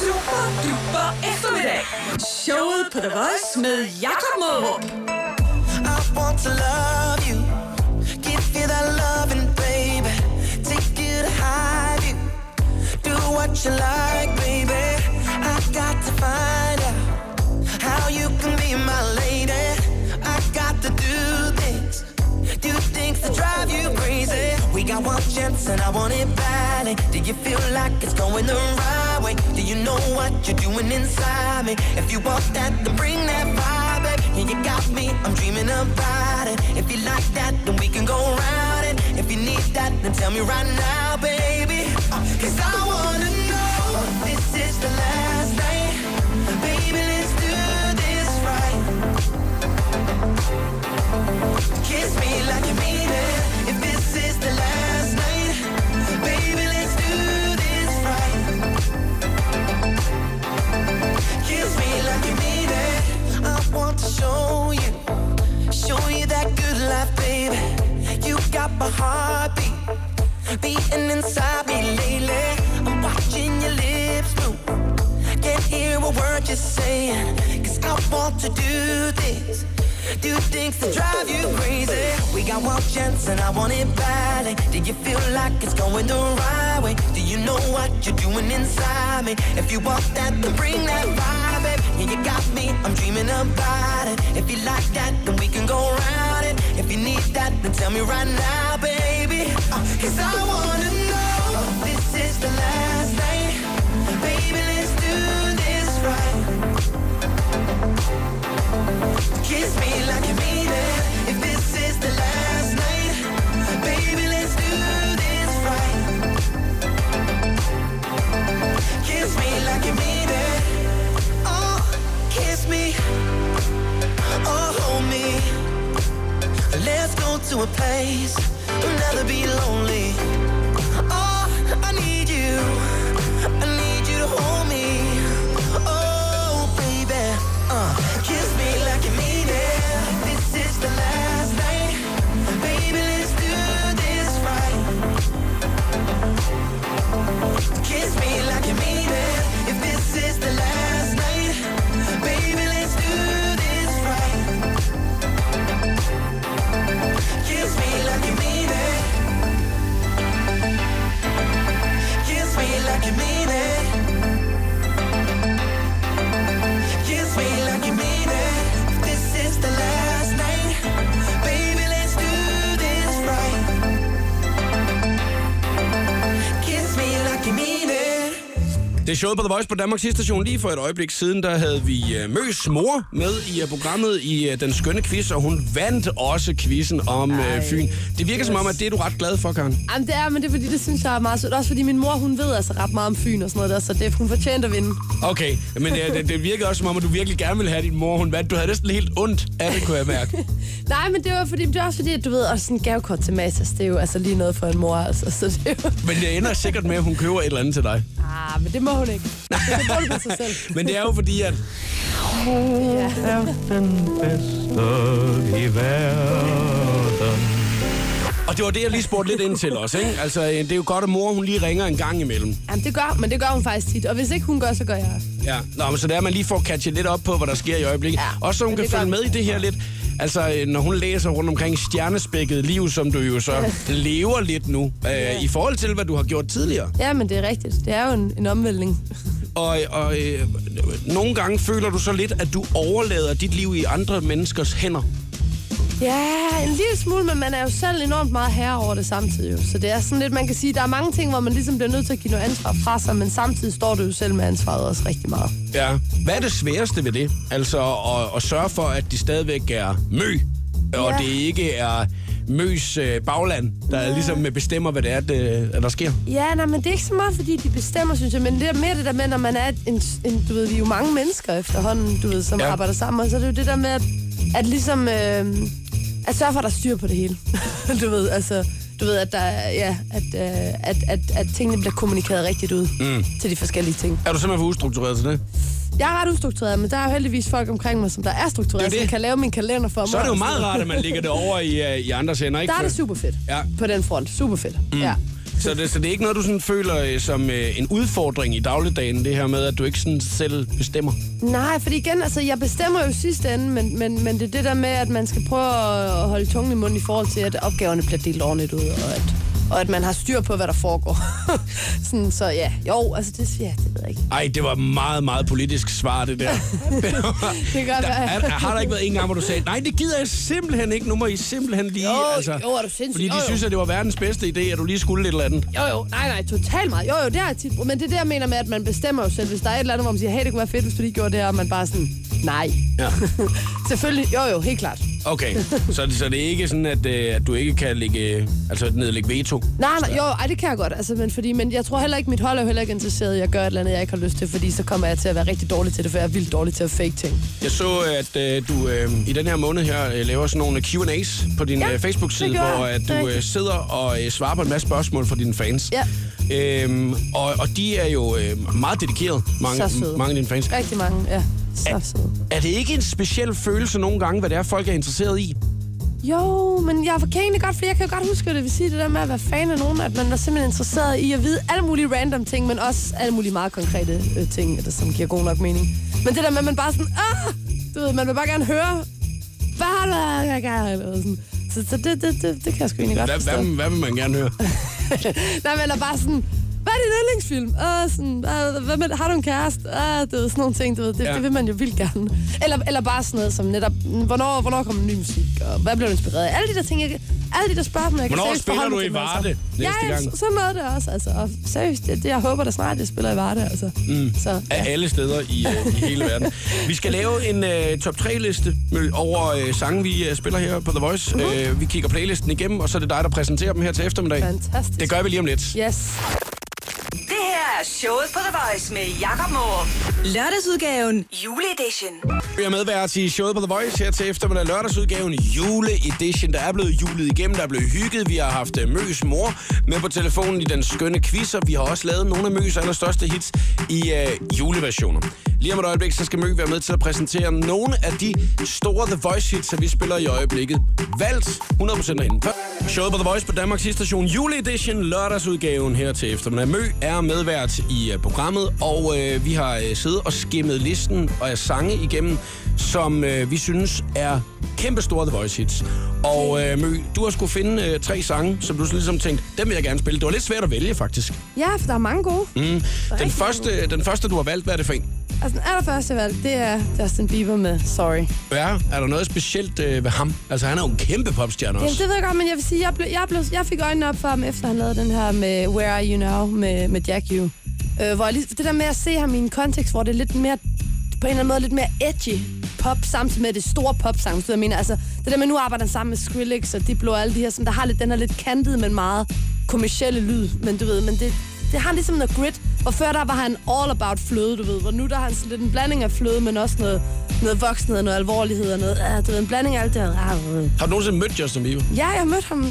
Super duper eftermiddag. Showet på The Voice med Jakob Måb. I want to love you. Give you that loving, baby. Take you to hide you. Do what you like, baby. I got to find out how you can be my lady. I got to do things, do things to drive you crazy. We got one chance and I want it badly. Do you feel like it's going the know what you're doing inside me? If you want that, then bring that vibe, babe. Yeah, you got me, I'm dreaming about it. If you like that, then we can go round it. If you need that, then tell me right now, baby. Uh, Cause I wanna know this is the last night. Baby, let's do this right. Kiss me like you mean it. stop my heartbeat beating inside me lately. I'm watching your lips move. Can't hear a word you're saying. Cause I want to do things. Do things that drive you crazy. We got one chance and I want it badly. Do you feel like it's going the right way? Do you know what you're doing inside me? If you want that, then bring that vibe. babe. Yeah, you got me. I'm dreaming about it. If you like that, then we can go round you need that, then tell me right now, baby. Uh, Cause I wanna know this is the last night. Showet på The Voice på Danmarks station. Lige for et øjeblik siden, der havde vi uh, Møs mor med i uh, programmet i Den Skønne Quiz, og hun vandt også quizzen om uh, Fyn. Det virker som om, at det er du ret glad for, Karen. Jamen, det er, men det er fordi, det synes jeg er meget sødt. Også fordi min mor, hun ved altså ret meget om Fyn og sådan noget der, så det, hun fortjente at vinde. Okay, men uh, det, det virker også som om, at du virkelig gerne vil have din mor. Hun vandt. Du havde næsten helt ondt af det, kunne jeg mærke. Nej, men det var fordi, det er også fordi, at du ved, også sådan en gavekort til Matas, det er jo altså lige noget for en mor, altså. Så det er jo... Men det ender sikkert med, at hun køber et eller andet til dig. Ah, men det må hun ikke. Det det på sig selv. Men det er jo fordi, at er den bedste i verden. Og det var det, jeg lige spurgte lidt ind til også, ikke? Altså, øh, det er jo godt, at mor, hun lige ringer en gang imellem. Jamen, det gør, men det gør hun faktisk tit. Og hvis ikke hun gør, så gør jeg. Ja, Nå, men så det er, at man lige får catchet lidt op på, hvad der sker i øjeblikket. Ja, Også så hun kan følge med i det her lidt. Altså, øh, når hun læser rundt omkring stjernespækket liv, som du jo så lever lidt nu, øh, i forhold til, hvad du har gjort tidligere. Ja, men det er rigtigt. Det er jo en, en omvæltning. Og, og øh, nogle gange føler du så lidt, at du overlader dit liv i andre menneskers hænder. Ja, en lille smule, men man er jo selv enormt meget herre over det samtidig. Jo. Så det er sådan lidt, man kan sige, der er mange ting, hvor man ligesom bliver nødt til at give noget ansvar fra sig, men samtidig står du jo selv med ansvaret også rigtig meget. Ja. Hvad er det sværeste ved det? Altså at, at sørge for, at de stadigvæk er mø, og Ja. det ikke er møs øh, bagland, der ja. ligesom bestemmer, hvad det er, det, der sker. Ja, nej, men det er ikke så meget, fordi de bestemmer, synes jeg, men det er mere det der med, når man er en, en du ved, vi er jo mange mennesker efterhånden, du ved, som ja. arbejder sammen, og så er det jo det der med, at, at ligesom, øh, at sørge for, at der er styr på det hele. du ved, altså, du ved, at der, er- ja, at, øh, at, at, at tingene bliver kommunikeret rigtigt ud mm. til de forskellige ting. Er du simpelthen for ustruktureret til det? Jeg er ret ustruktureret, men der er heldigvis folk omkring mig, som der er struktureret, er som kan lave min kalender for mig. Så er det jo meget rart, at man lægger det over i, øh, i andres hænder, ikke? Der er det super fedt Ja. på den front. Super fedt. Mm. Ja. Så det, så det er ikke noget, du sådan føler øh, som øh, en udfordring i dagligdagen, det her med, at du ikke sådan selv bestemmer? Nej, fordi igen, altså, jeg bestemmer jo sidst sidste ende, men, men, men det er det der med, at man skal prøve at holde tungen i munden i forhold til, at opgaverne bliver delt ordentligt ud, og at, og at man har styr på, hvad der foregår. Sådan, så ja, jo, altså det, ja, det ved jeg ikke. Ej, det var meget, meget politisk svar, det der. det kan godt der være. er, har der ikke været en gang, hvor du sagde, nej, det gider jeg simpelthen ikke, nu må I simpelthen lige... altså, Jo, jo, er du sindssyg? Fordi de Jo, jo. synes, at det var verdens bedste idé, at du lige skulle lidt eller andet. Jo, jo, nej, nej, totalt meget. Jo, jo, det jeg tit. Men det er jeg mener med, at man bestemmer jo selv. Hvis der er et eller andet, hvor man siger, hey, det kunne være fedt, hvis du lige gjorde det her, og man bare sådan, nej. Ja. Selvfølgelig, jo, jo, helt klart. Okay, så, så det er ikke sådan, at, øh, at du ikke kan lægge, altså nedlægge veto? Nej, nej, jo, ej, det kan jeg godt. Altså, men, fordi, men jeg tror heller ikke, mit hold er heller ikke interesseret i at gøre et eller andet, jeg ikke har lyst til, fordi så kommer jeg til at være rigtig dårlig til det, for jeg er vildt dårlig til at fake ting. Jeg så, at øh, du øh, i den her måned her øh, laver sådan nogle Q&A's på din Ja, øh, Facebook-side, hvor at du øh, sidder og øh, svarer på en masse spørgsmål fra dine fans. Ja. Øhm, og, og de er jo øh, meget dedikerede, mange, mange af dine fans. Rigtig mange, ja. Så søde. Er det ikke en speciel følelse nogle gange, hvad det er, folk er interesseret i? Jo, men jeg kan egentlig godt, for jeg kan jo godt huske, at det vil sige det der med at være fan af nogen, at man er simpelthen interesseret i at vide alle mulige random ting, men også alle mulige meget konkrete øh, ting, eller, som giver god nok mening. Men det der med, at man bare sådan, ah, du ved, man vil bare gerne høre, hvad har du eller sådan. Så, så det, det, det, det, kan jeg sgu egentlig godt Hvad, forstå. hvad, hvad vil man gerne høre? Nej, men eller bare sådan, er din yndlingsfilm? Uh, sådan, uh, hvad med, har du en kæreste? Uh, du ved, sådan nogle ting, du ved, det, Ja. det vil man jo vildt gerne. Eller, eller bare sådan noget som netop, hvornår, hvornår kommer ny musik, og hvad bliver du inspireret af? Alle de der ting, jeg, alle de der spørgsmål, jeg Hvornår kan seriøst spiller du i det Varde næste ja, gang? Ja, så noget der også, altså. Og seriøst, det, det, jeg håber da snart, jeg spiller i Varde, altså. Mm. Så, ja. af alle steder i, øh, i hele verden. Vi skal lave en øh, top 3-liste over øh, sange, vi øh, spiller her på The Voice. Mhm. Øh, vi kigger playlisten igennem, og så er det dig, der præsenterer dem her til eftermiddag. Fantastisk. Det gør vi lige om lidt. Yes. Er showet på The Voice med Jakob Morup. Lørdagsudgaven juleedition. Vi er medvært i showet på The Voice her til eftermiddag lørdagsudgaven juleedition. Der er blevet julet igennem, der er blevet hygget. Vi har haft øh, Møs mor med på telefonen i den skønne quiz, og vi har også lavet nogle af Møs allerstørste hits i øh, juleversioner. Lige om et øjeblik, så skal Mø være med til at præsentere nogle af de store The Voice hits, som vi spiller i øjeblikket. Valgt 100% herinde. Showet på The Voice på Danmarks station juleedition, lørdagsudgaven her til eftermiddag. Mø er medvært i øh, programmet, og øh, vi har øh, siddet og skimmet listen og af sange igennem, som øh, vi synes er kæmpe store The Voice hits. Og øh, Mø, du har skulle finde øh, tre sange, som du så ligesom tænkte, dem vil jeg gerne spille. Det var lidt svært at vælge, faktisk. Ja, for der er mange gode. Mm. Mm. Den, første, den første, du har valgt, hvad er det for en? Altså, den allerførste valg, det er Justin Bieber med Sorry. Ja, er der noget specielt øh, ved ham? Altså, han er jo en kæmpe popstjerne Jamen, også. det ved jeg godt, men jeg vil sige, jeg, blev, jeg, blev, jeg fik øjnene op for ham, efter han lavede den her med Where Are You Now med, med Jack U. Øh, hvor jeg, det der med at se ham i en kontekst, hvor det er lidt mere, på en eller anden måde lidt mere edgy pop, samtidig med det store pop sang, jeg mener. Altså, det der med, nu arbejder han sammen med Skrillex og Diplo og alle de her, som der har lidt, den er lidt kantet, men meget kommercielle lyd. Men du ved, men det, det har ligesom noget grit. Og før der var han all about fløde, du ved. Hvor nu der har han sådan lidt en blanding af fløde, men også noget, noget voksenhed, noget alvorlighed og noget, uh, du ved, en blanding af alt det her. Har du nogensinde mødt Justin Bieber? Ja, jeg mødte ham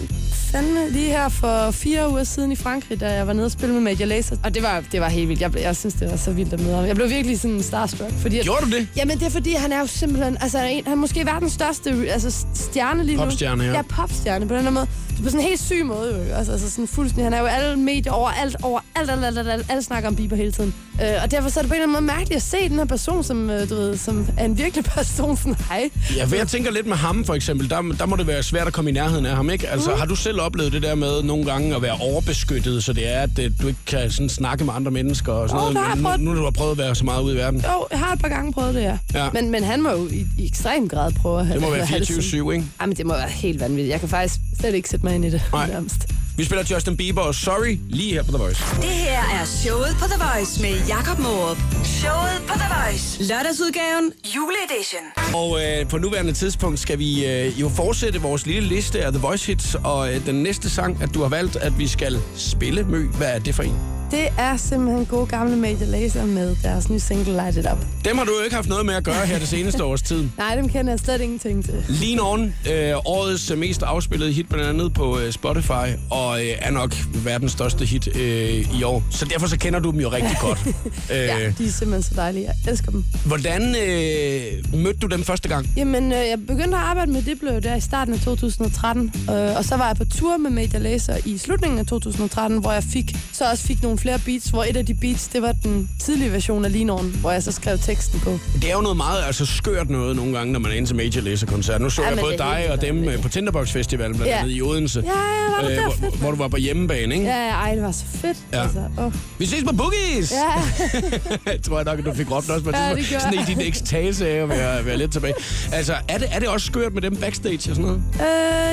fandme lige her for fire uger siden i Frankrig, da jeg var nede og spille med Major Lazer. Og det var, det var helt vildt. Jeg, jeg synes, det var så vildt at møde ham. Jeg blev virkelig sådan starstruck. Fordi at, Gjorde du det? Jamen, det er fordi, han er jo simpelthen... Altså, en, han er måske verdens største altså, stjerne lige nu. Popstjerne, ja. Ja, popstjerne på den her måde. Det er på sådan en helt syg måde, jo. Altså, altså sådan fuldstændig. Han er jo alle medier overalt, overalt, alt, alt, alt, alt, alt, alle snakker om Bieber hele tiden. Øh, og derfor så er det på en eller anden måde mærkeligt at se den her person, som, øh, du ved, som er en virkelig person. Sådan, hej. Ja, for jeg tænker lidt med ham for eksempel, der, der må det være svært at komme i nærheden af ham, ikke? Altså, Mhm. har du selv oplevet det der med nogle gange at være overbeskyttet, så det er, at øh, du ikke kan sådan snakke med andre mennesker og sådan jeg noget, nu, prøvet. nu, nu du har prøvet at være så meget ude i verden? Jo, jeg har et par gange prøvet det, ja. Ja. Men, men han må jo i, i ekstrem grad prøve at have Det må være have det sådan. 24-7, ikke? Jamen, det må være helt vanvittigt. Jeg kan faktisk slet ikke sætte mig ind i det. Nej. Nærmest. Vi spiller Justin Bieber og Sorry lige her på The Voice. Det her er showet på The Voice med Jakob Morup. Showet på The Voice. Lørdagsudgaven juleedition. Og øh, på nuværende tidspunkt skal vi øh, jo fortsætte vores lille liste af The Voice hits, og øh, den næste sang, at du har valgt, at vi skal spille, Mø, hvad er det for en? Det er simpelthen gode gamle Major Lazer med deres nye single Light It Up. Dem har du jo ikke haft noget med at gøre her det seneste års tid. Nej, dem kender jeg slet ingenting til. Lean On, øh, årets øh, mest afspillede hit blandt andet på øh, Spotify, og øh, er nok verdens største hit øh, i år. Så derfor så kender du dem jo rigtig godt. øh, Ja, de er simpelthen så dejlige. Jeg elsker dem. Hvordan øh, mødte du dem første gang? Jamen, øh, jeg begyndte at arbejde med Diplo der i starten af 2013, øh, og så var jeg på tur med Major Lazer i slutningen af 2013, hvor jeg fik, så også fik nogle flere beats, hvor et af de beats, det var den tidlige version af On, hvor jeg så skrev teksten på. Det er jo noget meget altså, skørt noget nogle gange, når man er inde til Major Lazer-koncert. Nu så Ja, jeg både det dig og dem vanvittigt. øh, på Tinderbox Festival, blandt Ja. andet i Odense. Ja, ja, var det der hvor, fedt, hvor du var på hjemmebane, ikke? Ja, ja, ej, det var så fedt. Ja. Altså, åh. Vi ses på Boogies! Ja, tror jeg nok, at du fik råbt også på Ja, det Sådan i din ekstase af at være, være lidt tilbage. Altså, er det, er det også skørt med dem backstage og sådan noget?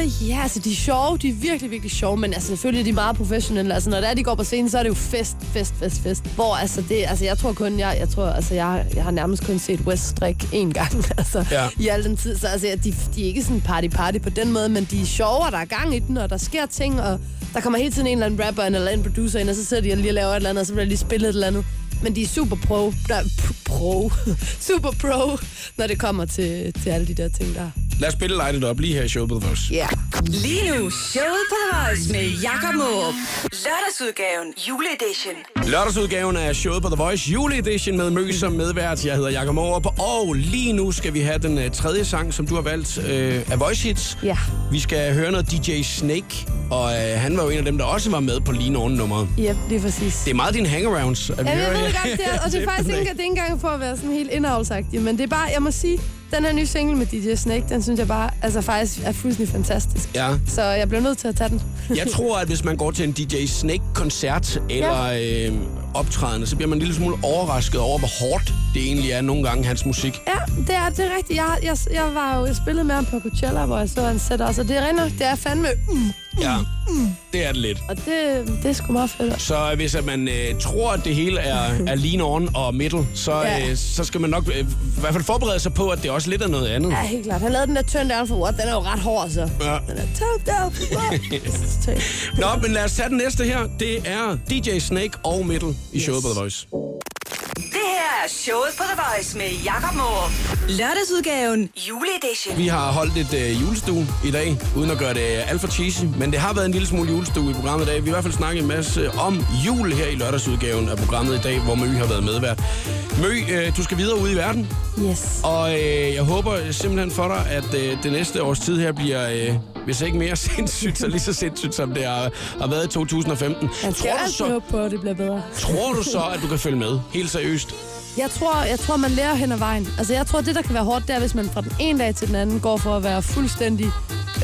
Øh, ja, altså de er sjove, de er virkelig, virkelig sjove, men altså selvfølgelig er de meget professionelle. Altså når det er, de går på scenen, så er det jo fest, fest, fest, fest. Hvor altså det, altså jeg tror kun, jeg, jeg tror, altså jeg, jeg har nærmest kun set West Strik én gang, altså Ja. i al den tid. Så altså de, de er ikke sådan party-party på den måde, men de er sjove, og der er gang i den, og der sker ting, og der kommer hele tiden en eller anden rapper ind, eller en producer ind, og så sidder de og lige og laver et eller andet, og så bliver lige spillet et eller andet. Men de er super pro, der, pro, super pro, når det kommer til, til alle de der ting der. Lad os spille Light It Up lige her i showet på The Voice. Ja. Lige nu, showet på The Voice med Jakob Morup. Lørdagsudgaven juleedition. Lørdagsudgaven af showet på The Voice juleedition med Mø som medvært. Jeg hedder Jakob Morup, og lige nu skal vi have den uh, tredje sang, som du har valgt uh, af Voice Hits. Ja. Vi skal høre noget DJ Snake, og uh, han var jo en af dem, der også var med på Lean On-nummeret. Yep, lige præcis. Det er meget dine hangarounds, at vi Ja, jeg godt, det er, og det er faktisk ikke, det er ikke engang for at være sådan helt indavlsagtig, men det er bare, jeg må sige, den her nye single med DJ Snake, den synes jeg bare altså, faktisk er fuldstændig fantastisk. Ja. Så jeg bliver nødt til at tage den. Jeg tror, at hvis man går til en DJ Snake-koncert eller øh, optrædende, så bliver man en lille smule overrasket over, hvor hårdt det egentlig er nogle gange, hans musik. Ja, det er, det er rigtigt. Jeg, jeg, jeg, var jo, jeg spillede med ham på Coachella, hvor jeg så han sæt også, og det er rent nok, det er fandme... Mm, Ja, det er det lidt. og det, det er sgu meget fedt. Så hvis at man øh, tror, at det hele er, er lean on og middle, så, Ja. øh, så skal man nok øh, i hvert fald forberede sig på, at det også lidt er noget andet. Ja, helt klart. Han lavede den der turn down for what. Den er jo ret hård, så. Ja. Den er turn down for what. Nå, men lad os tage den næste her. Det er DJ Snake og Middle i showet på The Voice. Det her er showet på The Voice med Jakob Morup. Lørdagsudgaven juleedition. Vi har holdt et øh, julestue i dag, uden at gøre det alt for cheesy, men det har været en lille smule julestue i programmet i dag. Vi har i hvert fald snakket en masse om jul her i lørdagsudgaven af programmet i dag, hvor Mø har været medvært. Mø, øh, du skal videre ud i verden, Yes. og øh, jeg håber simpelthen for dig, at øh, det næste års tid her bliver, øh, hvis ikke mere sindssygt, så lige så sindssygt, som det har, har været i 2015. Man skal Tror du, så, på, at det bliver bedre. tror du så, at du kan følge med? Helt seriøst. Jeg tror, jeg tror, man lærer hen ad vejen. Altså, jeg tror, det, der kan være hårdt, det er, hvis man fra den ene dag til den anden går for at være fuldstændig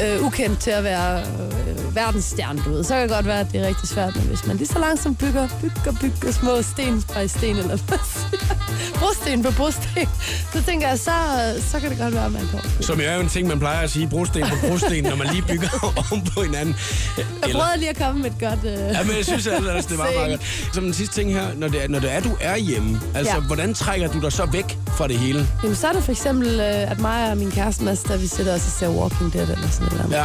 øh, ukendt til at være øh, verdensstjerne, du ved. Så kan det godt være, at det er rigtig svært, men hvis man lige så langsomt bygger, bygger, bygger små sten by sten, eller hvad brosten på brosten, så tænker jeg, så, så kan det godt være, at man kommer. Som er jo en ting, man plejer at sige, brosten på brosten, når man lige bygger oven på hinanden. Jeg prøvede lige at komme med et godt... Øh, Ja, men jeg synes ellers, det var meget godt. Som den sidste ting her, når det er, når det er du er hjemme, altså, Ja. hvordan trækker du dig så væk fra det hele? Jamen, så er det for eksempel, øh, at mig og min kæreste, Mads, der vi sidder os og ser Walking Dead eller sådan noget. Ja.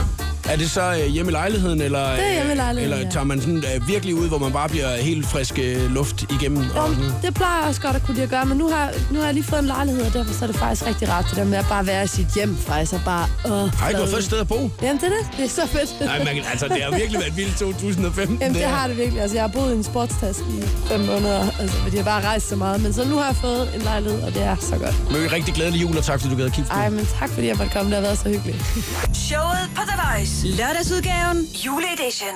Er det så øh, hjemme i lejligheden, eller, Det er hjemme i lejligheden, eller ja. tager man sådan øh, virkelig ud, hvor man bare bliver helt frisk øh, luft igennem? Og, Jo, sådan? det plejer jeg også godt at kunne lide at gøre, men nu har, nu har jeg lige fået en lejlighed, og derfor så er det faktisk rigtig rart, det der med at bare være i sit hjem, faktisk, og bare... Øh, Har ikke flade du fået et ud. sted at bo? Jamen, det er det. Det er så fedt. Nej, men altså, det har virkelig været vildt 2015. Jamen, det her. har det virkelig. Altså, jeg har boet i en sportstaske i fem måneder, altså, fordi jeg bare har rejst så meget. Men så nu har jeg fået en lejlighed, og det er så godt. Mø, rigtig glædelig jul, og tak fordi du gad at kigge Ej, men tak fordi jeg måtte komme. Det har været så hyggeligt. Showet på The Voice. Lørdagsudgaven juleedition.